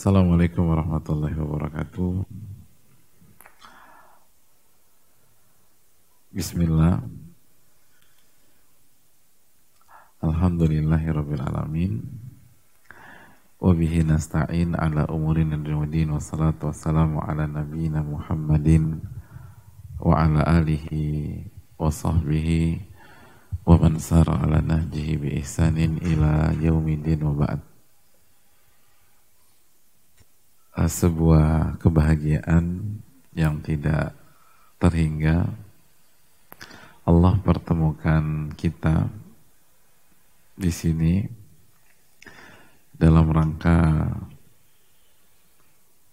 Assalamualaikum warahmatullahi wabarakatuh. Bismillah. Alhamdulillahirabbil alamin. Wa bihi nasta'in ala umurin dunya wassalatu wassalamu ala nabiyyina Muhammadin wa ala alihi wa sahbihi wa man sara ala nahjihi bi ihsanin ila yaumidin wa ba'd. Sebuah kebahagiaan yang tidak terhingga Allah pertemukan kita di sini dalam rangka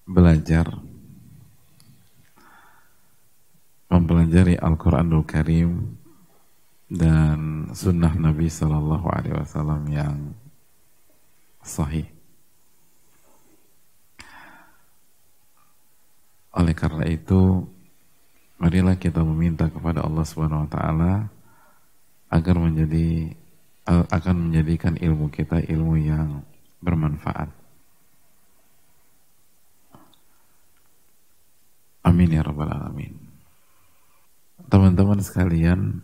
belajar mempelajari Al-Quranul Karim dan sunnah Nabi Sallallahu Alaihi Wasallam yang sahih. Oleh karena itu, marilah kita meminta kepada Allah Subhanahu wa taala agar menjadi akan menjadikan ilmu kita ilmu yang bermanfaat. Amin ya rabbal alamin. Teman-teman sekalian,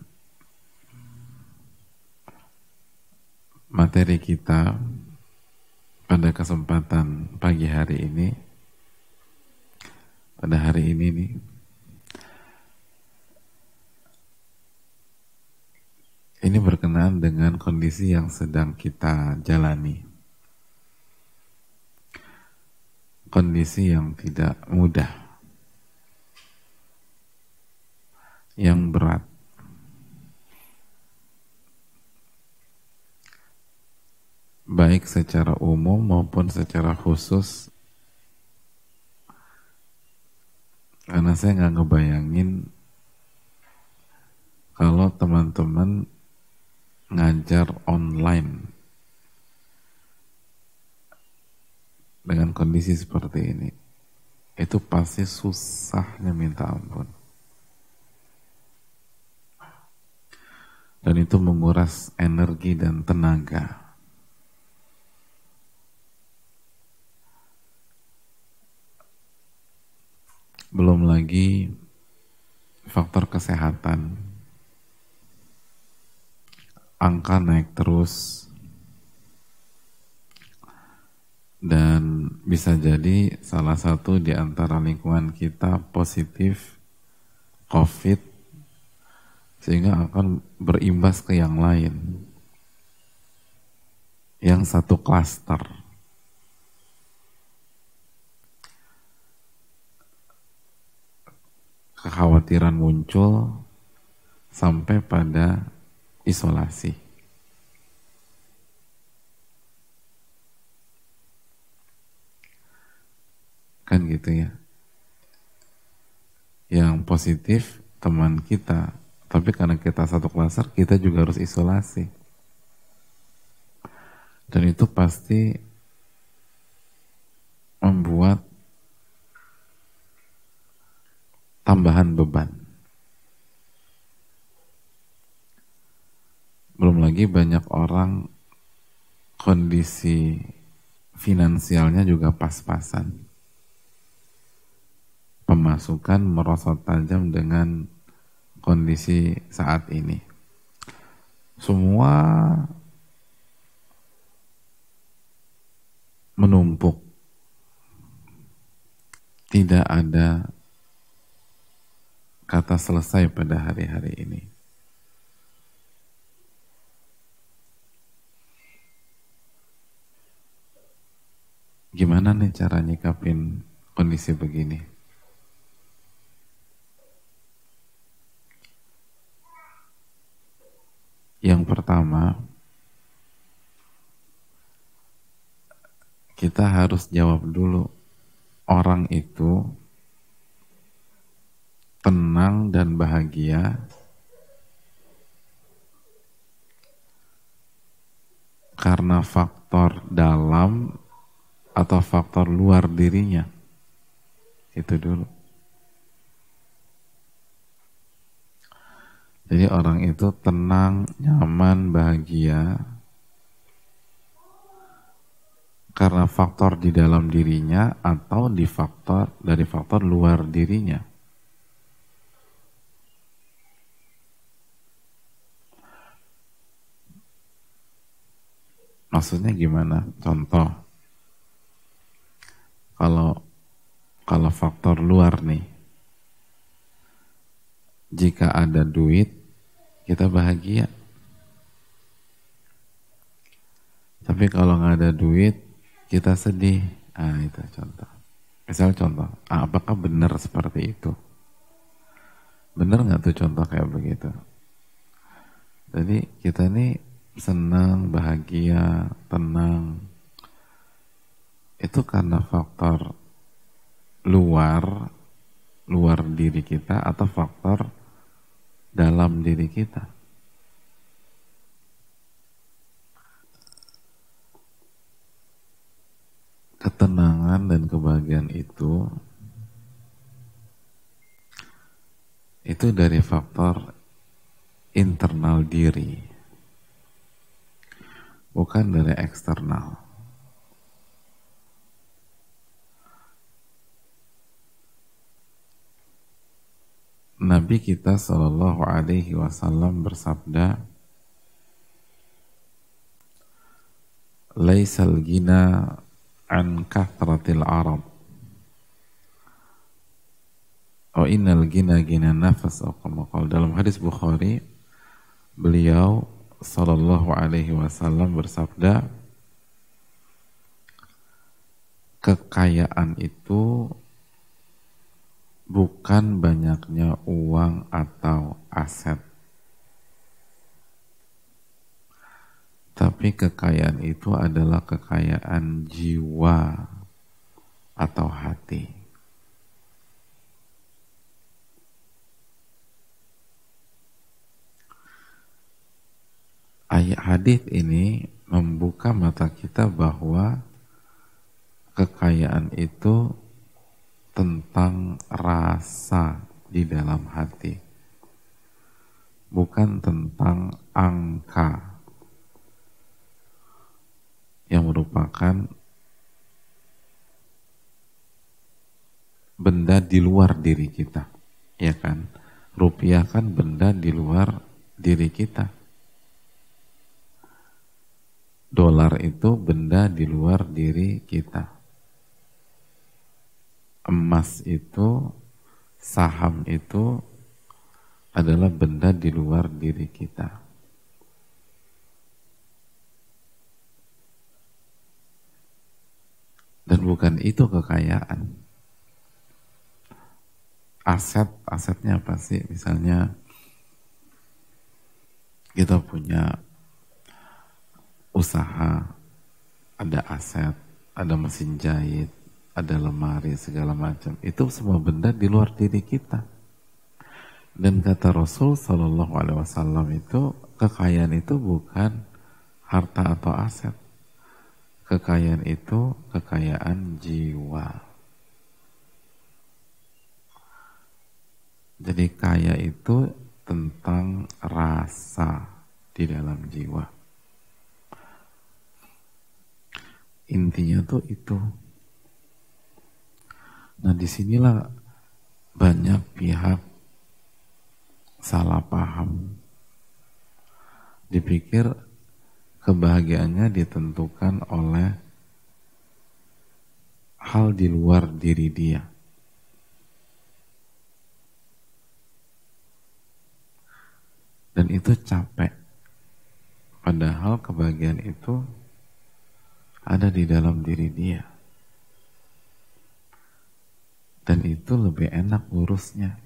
materi kita pada kesempatan pagi hari ini pada hari ini nih. Ini berkenaan dengan kondisi yang sedang kita jalani. Kondisi yang tidak mudah. Yang berat. Baik secara umum maupun secara khusus Karena saya nggak ngebayangin kalau teman-teman ngajar online dengan kondisi seperti ini. Itu pasti susahnya minta ampun. Dan itu menguras energi dan tenaga. Belum lagi faktor kesehatan. Angka naik terus. Dan bisa jadi salah satu di antara lingkungan kita positif COVID sehingga akan berimbas ke yang lain. Yang satu klaster kekhawatiran muncul sampai pada isolasi. Kan gitu ya. Yang positif teman kita, tapi karena kita satu klaster, kita juga harus isolasi. Dan itu pasti membuat tambahan beban. Belum lagi banyak orang kondisi finansialnya juga pas-pasan. Pemasukan merosot tajam dengan kondisi saat ini. Semua menumpuk. Tidak ada kata selesai pada hari-hari ini. Gimana nih cara nyikapin kondisi begini? Yang pertama, kita harus jawab dulu orang itu tenang dan bahagia karena faktor dalam atau faktor luar dirinya. Itu dulu. Jadi orang itu tenang, nyaman, bahagia karena faktor di dalam dirinya atau di faktor dari faktor luar dirinya. Maksudnya gimana? Contoh, kalau kalau faktor luar nih, jika ada duit, kita bahagia. Tapi kalau nggak ada duit, kita sedih. Ah itu contoh. Misal contoh, ah, apakah benar seperti itu? Benar nggak tuh contoh kayak begitu? Jadi kita ini senang, bahagia, tenang. Itu karena faktor luar, luar diri kita atau faktor dalam diri kita. ketenangan dan kebahagiaan itu itu dari faktor internal diri bukan dari eksternal. Nabi kita Shallallahu Alaihi Wasallam bersabda, "Laisal gina an kathratil arab. Oh innal gina gina nafas dalam hadis Bukhari beliau sallallahu alaihi wasallam bersabda kekayaan itu bukan banyaknya uang atau aset Tapi kekayaan itu adalah kekayaan jiwa atau hati. Ayat hadis ini membuka mata kita bahwa kekayaan itu tentang rasa di dalam hati, bukan tentang angka yang merupakan benda di luar diri kita, ya kan? Rupiah kan benda di luar diri kita. Dolar itu benda di luar diri kita. Emas itu, saham itu adalah benda di luar diri kita. Dan bukan itu kekayaan. Aset, asetnya apa sih? Misalnya kita punya usaha, ada aset, ada mesin jahit, ada lemari, segala macam. Itu semua benda di luar diri kita. Dan kata Rasul Shallallahu Alaihi Wasallam itu kekayaan itu bukan harta atau aset, Kekayaan itu kekayaan jiwa. Jadi kaya itu tentang rasa di dalam jiwa. Intinya tuh itu. Nah di sinilah banyak pihak salah paham. Dipikir kebahagiaannya ditentukan oleh hal di luar diri dia. Dan itu capek. Padahal kebahagiaan itu ada di dalam diri dia. Dan itu lebih enak urusnya.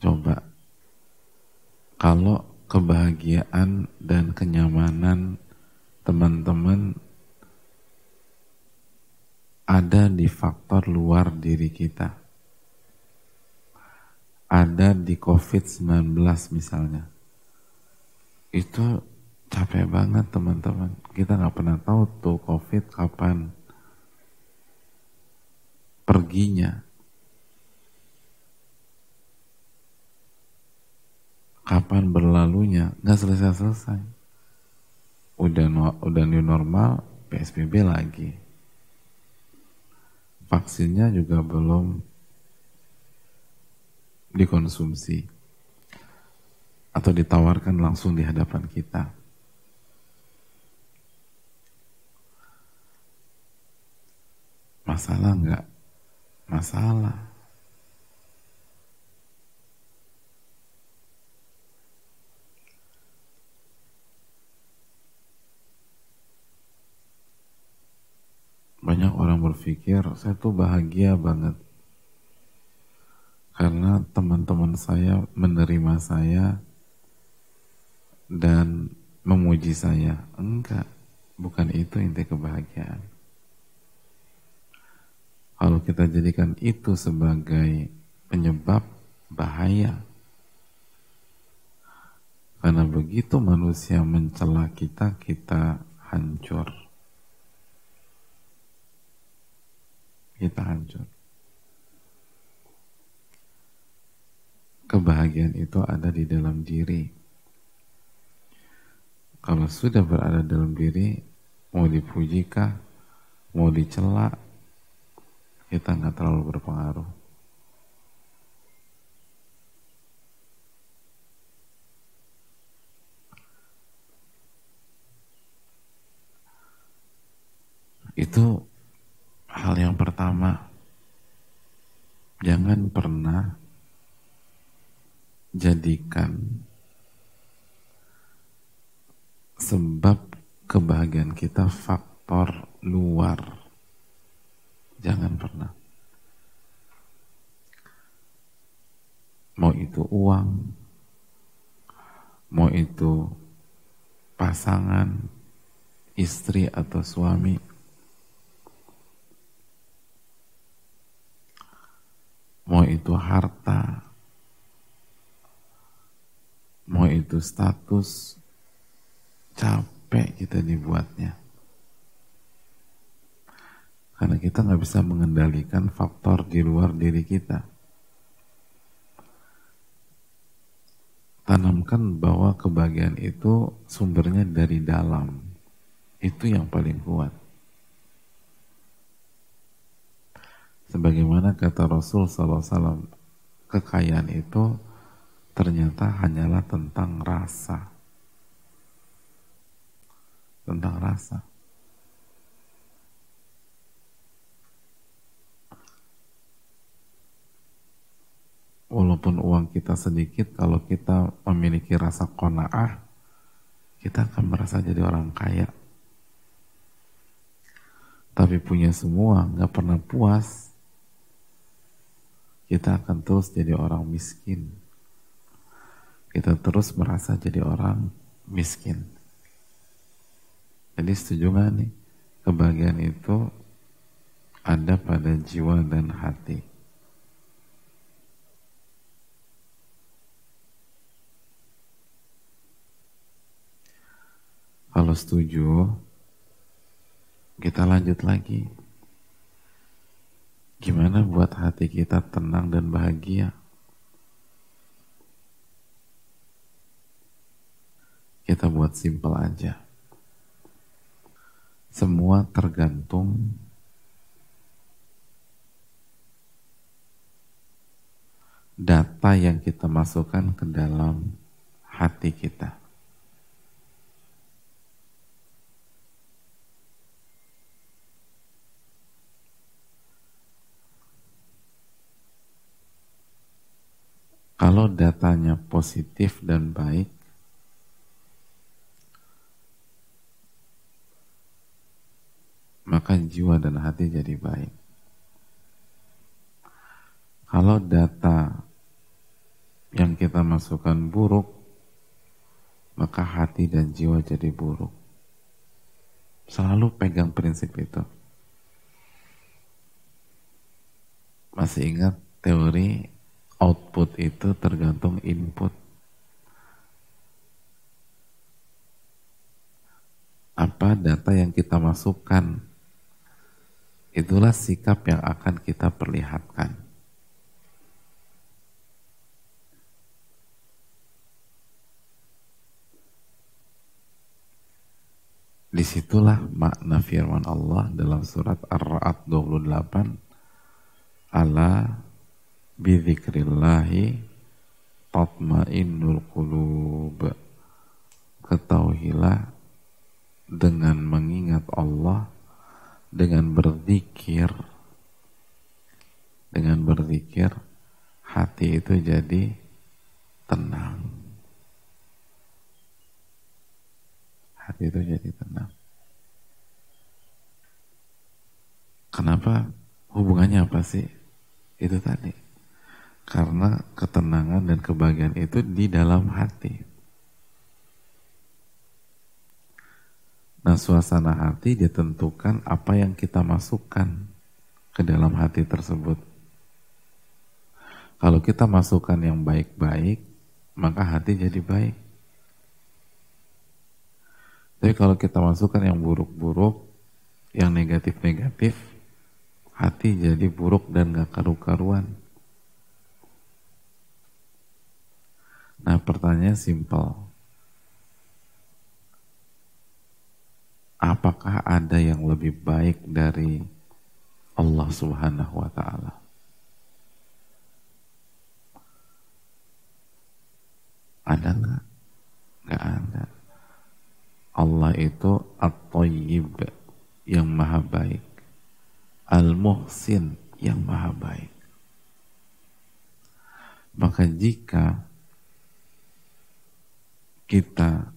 Coba kalau kebahagiaan dan kenyamanan teman-teman ada di faktor luar diri kita. Ada di COVID-19 misalnya. Itu capek banget teman-teman. Kita nggak pernah tahu tuh COVID kapan perginya. kapan berlalunya nggak selesai-selesai udah udah new normal PSBB lagi vaksinnya juga belum dikonsumsi atau ditawarkan langsung di hadapan kita masalah enggak masalah. Banyak orang berpikir saya tuh bahagia banget. Karena teman-teman saya menerima saya dan memuji saya. Enggak bukan itu inti kebahagiaan kalau kita jadikan itu sebagai penyebab bahaya karena begitu manusia mencela kita kita hancur kita hancur. Kebahagiaan itu ada di dalam diri. Kalau sudah berada dalam diri, mau dipuji kah, mau dicela, kita nggak terlalu berpengaruh. Itu hal yang pertama, jangan pernah jadikan sebab kebahagiaan kita faktor luar. Jangan pernah. Mau itu uang, mau itu pasangan, istri atau suami, mau itu harta, mau itu status, capek kita dibuatnya. Karena kita nggak bisa mengendalikan faktor di luar diri kita. Tanamkan bahwa kebahagiaan itu sumbernya dari dalam. Itu yang paling kuat. Sebagaimana kata Rasul SAW, kekayaan itu ternyata hanyalah tentang rasa. Tentang rasa. Walaupun uang kita sedikit, kalau kita memiliki rasa kona'ah, kita akan merasa jadi orang kaya. Tapi punya semua, nggak pernah puas, kita akan terus jadi orang miskin. Kita terus merasa jadi orang miskin. Jadi setuju gak nih? Kebahagiaan itu ada pada jiwa dan hati. Kalau setuju, kita lanjut lagi. Gimana buat hati kita tenang dan bahagia? Kita buat simpel aja. Semua tergantung data yang kita masukkan ke dalam hati kita. Kalau datanya positif dan baik, maka jiwa dan hati jadi baik. Kalau data yang kita masukkan buruk, maka hati dan jiwa jadi buruk. Selalu pegang prinsip itu. Masih ingat teori output itu tergantung input. Apa data yang kita masukkan, itulah sikap yang akan kita perlihatkan. di situlah makna firman Allah dalam surat Ar-Ra'd 28 ala bidzikrillahi tatmainnul qulub. Ketahuilah dengan mengingat Allah dengan berzikir dengan berzikir hati itu jadi tenang. Hati itu jadi tenang. Kenapa? Hubungannya apa sih? Itu tadi karena ketenangan dan kebahagiaan itu di dalam hati Nah suasana hati ditentukan apa yang kita masukkan ke dalam hati tersebut. Kalau kita masukkan yang baik-baik, maka hati jadi baik. Tapi kalau kita masukkan yang buruk-buruk, yang negatif-negatif, hati jadi buruk dan gak karu-karuan. Nah pertanyaan simpel. apakah ada yang lebih baik dari Allah Subhanahu wa taala? Ada nggak? Nggak ada. Allah itu At-Tayyib yang maha baik. Al-Muhsin yang maha baik. Maka jika kita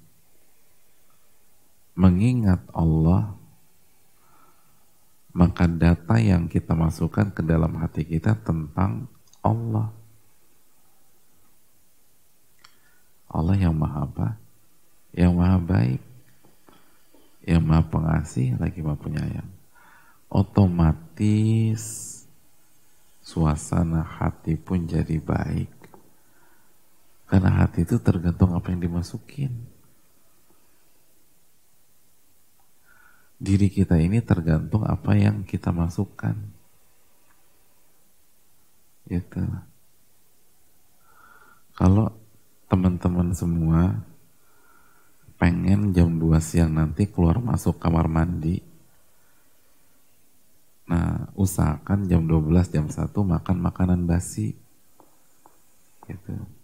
mengingat Allah, maka data yang kita masukkan ke dalam hati kita tentang Allah. Allah yang maha apa? Yang maha baik, yang maha pengasih, lagi maha penyayang. Otomatis suasana hati pun jadi baik. Karena hati itu tergantung apa yang dimasukin. diri kita ini tergantung apa yang kita masukkan. Gitu. Kalau teman-teman semua pengen jam 2 siang nanti keluar masuk kamar mandi, nah usahakan jam 12, jam 1 makan makanan basi. Gitu.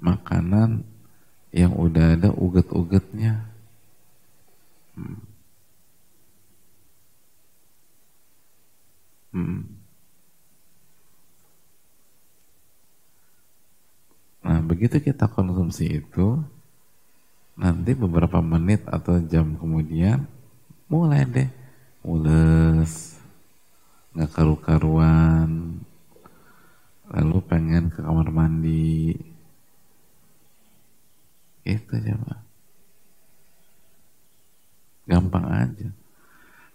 Makanan yang udah ada uget-ugetnya. Hmm. Hmm. Nah, begitu kita konsumsi itu, nanti beberapa menit atau jam kemudian, mulai deh mules, nggak karu-karuan, lalu pengen ke kamar mandi, itu coba. Gampang aja.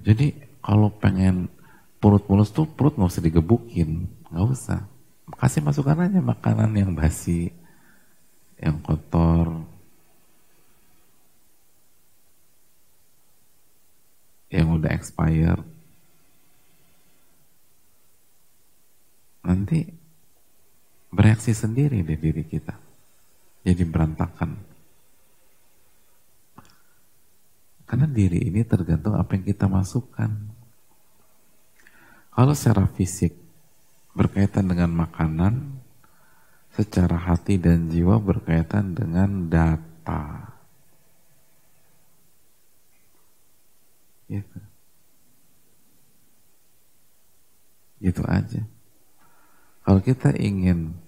Jadi kalau pengen perut mulus tuh perut nggak usah digebukin, nggak usah. Kasih masukan aja makanan yang basi, yang kotor, yang udah expired. Nanti bereaksi sendiri di diri kita. Jadi berantakan. Karena diri ini tergantung apa yang kita masukkan. Kalau secara fisik berkaitan dengan makanan, secara hati dan jiwa berkaitan dengan data. Gitu. Gitu aja. Kalau kita ingin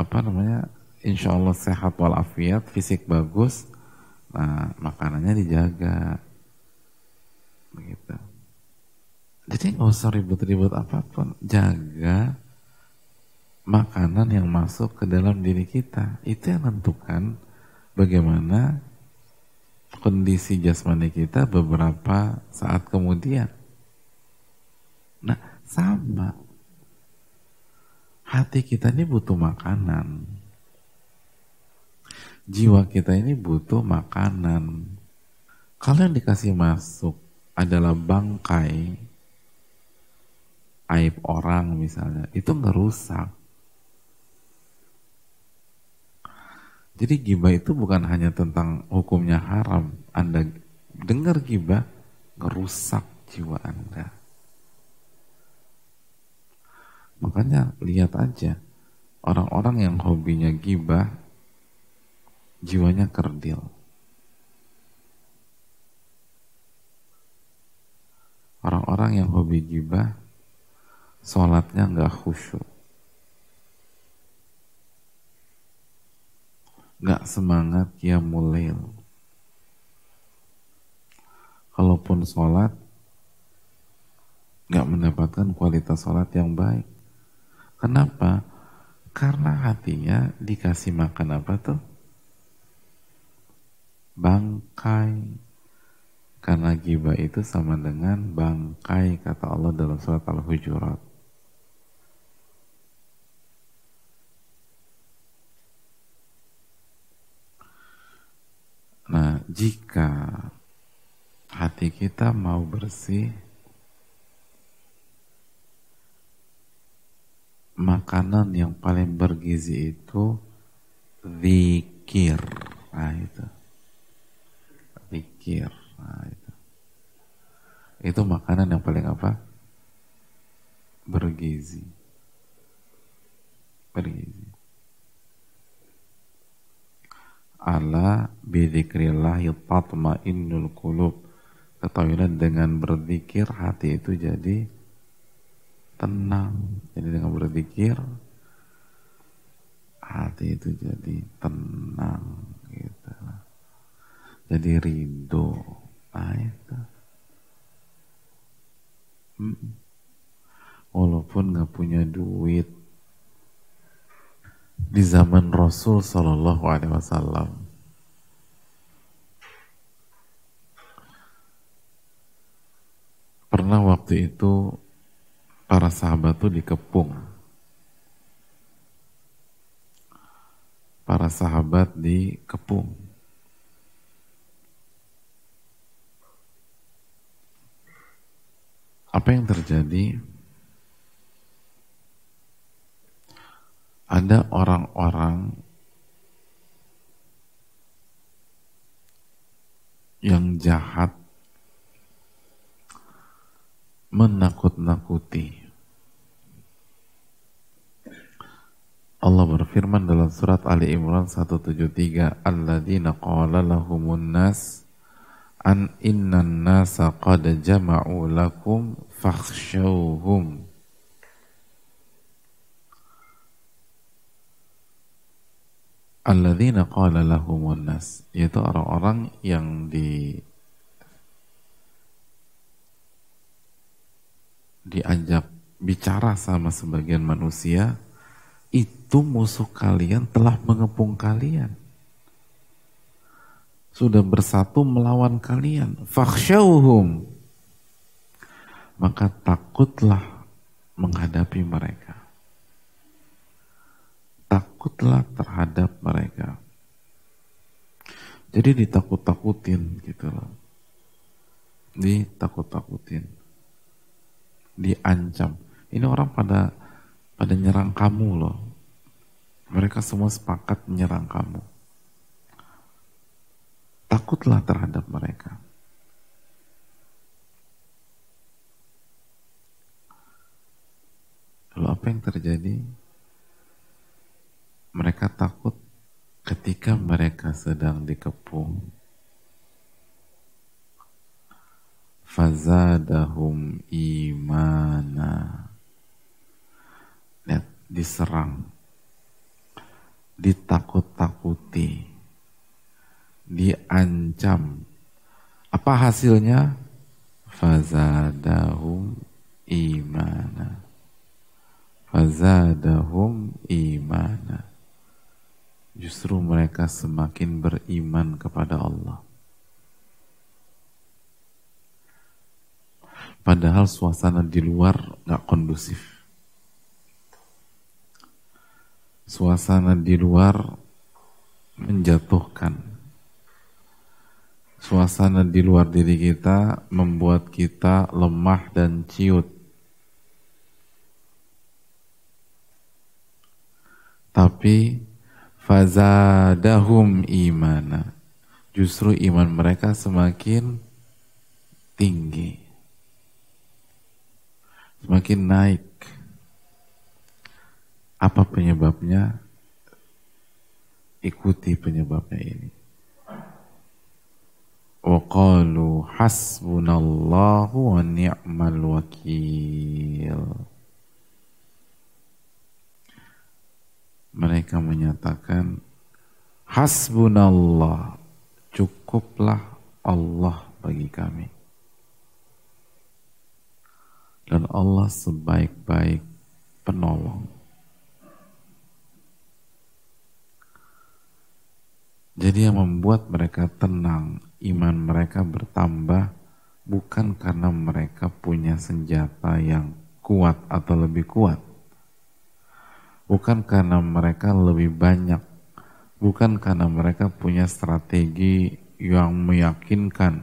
apa namanya, insya Allah sehat walafiat, fisik bagus, Nah, makanannya dijaga. Begitu. Jadi nggak usah ribut-ribut apa pun. Jaga makanan yang masuk ke dalam diri kita. Itu yang menentukan bagaimana kondisi jasmani kita beberapa saat kemudian. Nah, sama. Hati kita ini butuh makanan jiwa kita ini butuh makanan. Kalau yang dikasih masuk adalah bangkai aib orang misalnya, itu ngerusak. Jadi gibah itu bukan hanya tentang hukumnya haram. Anda dengar gibah, ngerusak jiwa Anda. Makanya lihat aja, orang-orang yang hobinya gibah, jiwanya kerdil. Orang-orang yang hobi gibah, sholatnya nggak khusyuk. Nggak semangat ya mulai. Kalaupun sholat, nggak mendapatkan kualitas sholat yang baik. Kenapa? Karena hatinya dikasih makan apa tuh? Bangkai karena gibah itu sama dengan bangkai kata Allah dalam surat Al-Hujurat. Nah, jika hati kita mau bersih, makanan yang paling bergizi itu zikir. Nah, itu. Zikir. Nah, itu. itu makanan yang paling apa? Bergizi. Bergizi. Ala bidzikrillah tatma'innul qulub. Ketahuilah dengan berzikir hati itu jadi tenang. Jadi dengan berzikir hati itu jadi tenang gitu. Jadi ridho. Nah itu. Walaupun nggak punya duit di zaman Rasul Shallallahu Alaihi Wasallam. Pernah waktu itu para sahabat tuh dikepung. Para sahabat dikepung. apa yang terjadi? Ada orang-orang yang jahat menakut-nakuti. Allah berfirman dalam surat Ali Imran 173, "Alladzina qala lahumun nas an innan nasa qad jama'u lakum fakhshawhum. Alladzina qala lahumun nas yaitu orang-orang yang di diajak bicara sama sebagian manusia itu musuh kalian telah mengepung kalian sudah bersatu melawan kalian. Fakhshawhum. Maka takutlah menghadapi mereka. Takutlah terhadap mereka. Jadi ditakut-takutin gitu loh. Ditakut-takutin. Diancam. Ini orang pada pada nyerang kamu loh. Mereka semua sepakat menyerang kamu takutlah terhadap mereka. Lalu apa yang terjadi? Mereka takut ketika mereka sedang dikepung. Fazadahum imana. Diserang. Ditakut-takuti diancam. Apa hasilnya? Fazadahum imana. Fazadahum imana. Justru mereka semakin beriman kepada Allah. Padahal suasana di luar gak kondusif. Suasana di luar menjatuhkan suasana di luar diri kita membuat kita lemah dan ciut. Tapi fazadahum imana. Justru iman mereka semakin tinggi. Semakin naik. Apa penyebabnya? Ikuti penyebabnya ini. وقالوا حسبنا الله ونعم الوكيل mereka menyatakan hasbunallah cukuplah Allah bagi kami dan Allah sebaik-baik penolong jadi yang membuat mereka tenang iman mereka bertambah bukan karena mereka punya senjata yang kuat atau lebih kuat. Bukan karena mereka lebih banyak. Bukan karena mereka punya strategi yang meyakinkan.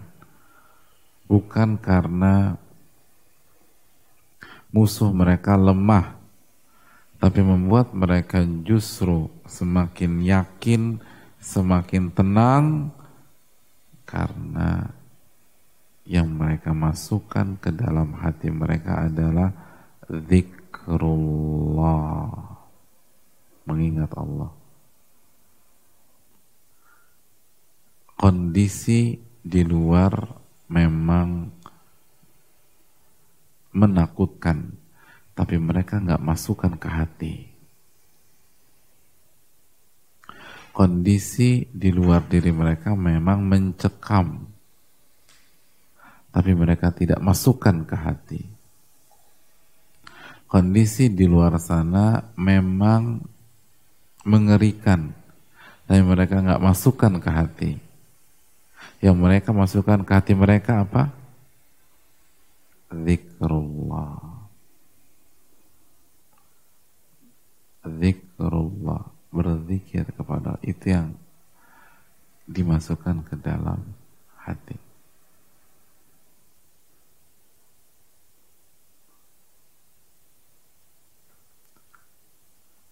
Bukan karena musuh mereka lemah. Tapi membuat mereka justru semakin yakin, semakin tenang, karena yang mereka masukkan ke dalam hati mereka adalah zikrullah mengingat Allah. Kondisi di luar memang menakutkan tapi mereka nggak masukkan ke hati kondisi di luar diri mereka memang mencekam, tapi mereka tidak masukkan ke hati. Kondisi di luar sana memang mengerikan, tapi mereka nggak masukkan ke hati. Yang mereka masukkan ke hati mereka apa? Zikrullah. Zikrullah berzikir kepada itu yang dimasukkan ke dalam hati.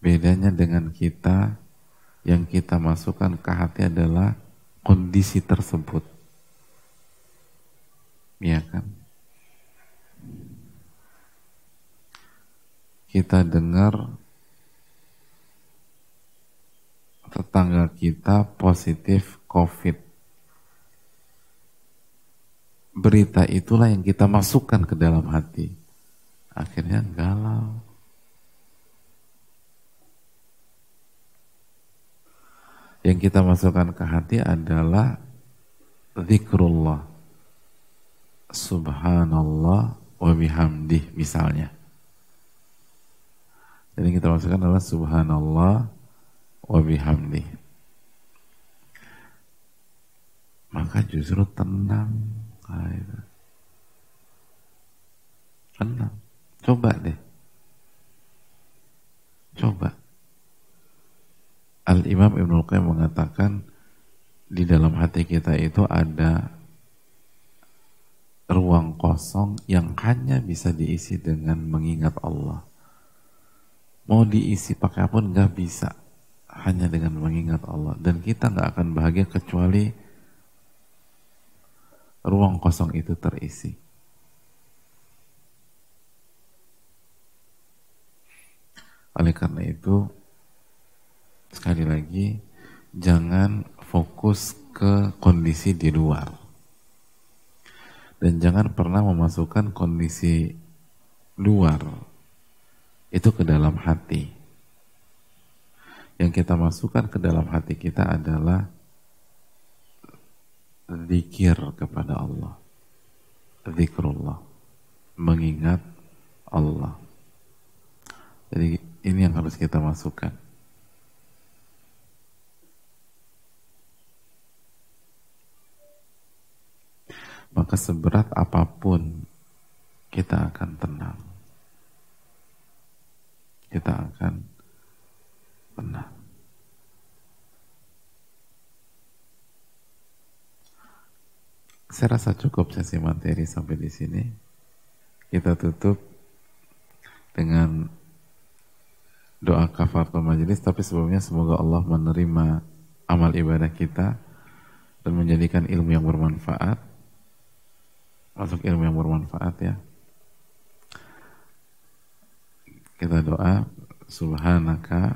Bedanya dengan kita yang kita masukkan ke hati adalah kondisi tersebut. Iya kan? Kita dengar tetangga kita positif COVID. Berita itulah yang kita masukkan ke dalam hati. Akhirnya galau. Yang kita masukkan ke hati adalah zikrullah. Subhanallah wa bihamdih misalnya. Jadi kita masukkan adalah subhanallah wa. Maka justru tenang. Tenang. Coba deh. Coba. Al-Imam Ibn Qayyim mengatakan di dalam hati kita itu ada ruang kosong yang hanya bisa diisi dengan mengingat Allah. Mau diisi pakai apa nggak bisa hanya dengan mengingat Allah. Dan kita nggak akan bahagia kecuali ruang kosong itu terisi. Oleh karena itu sekali lagi jangan fokus ke kondisi di luar. Dan jangan pernah memasukkan kondisi luar itu ke dalam hati yang kita masukkan ke dalam hati kita adalah zikir kepada Allah. Zikrullah. Mengingat Allah. Jadi ini yang harus kita masukkan. Maka seberat apa pun kita akan tenang. Kita akan Saya rasa cukup sesi materi sampai di sini. Kita tutup dengan doa kafaratul majelis tapi sebelumnya semoga Allah menerima amal ibadah kita dan menjadikan ilmu yang bermanfaat. Masuk ilmu yang bermanfaat ya. Kita doa subhanaka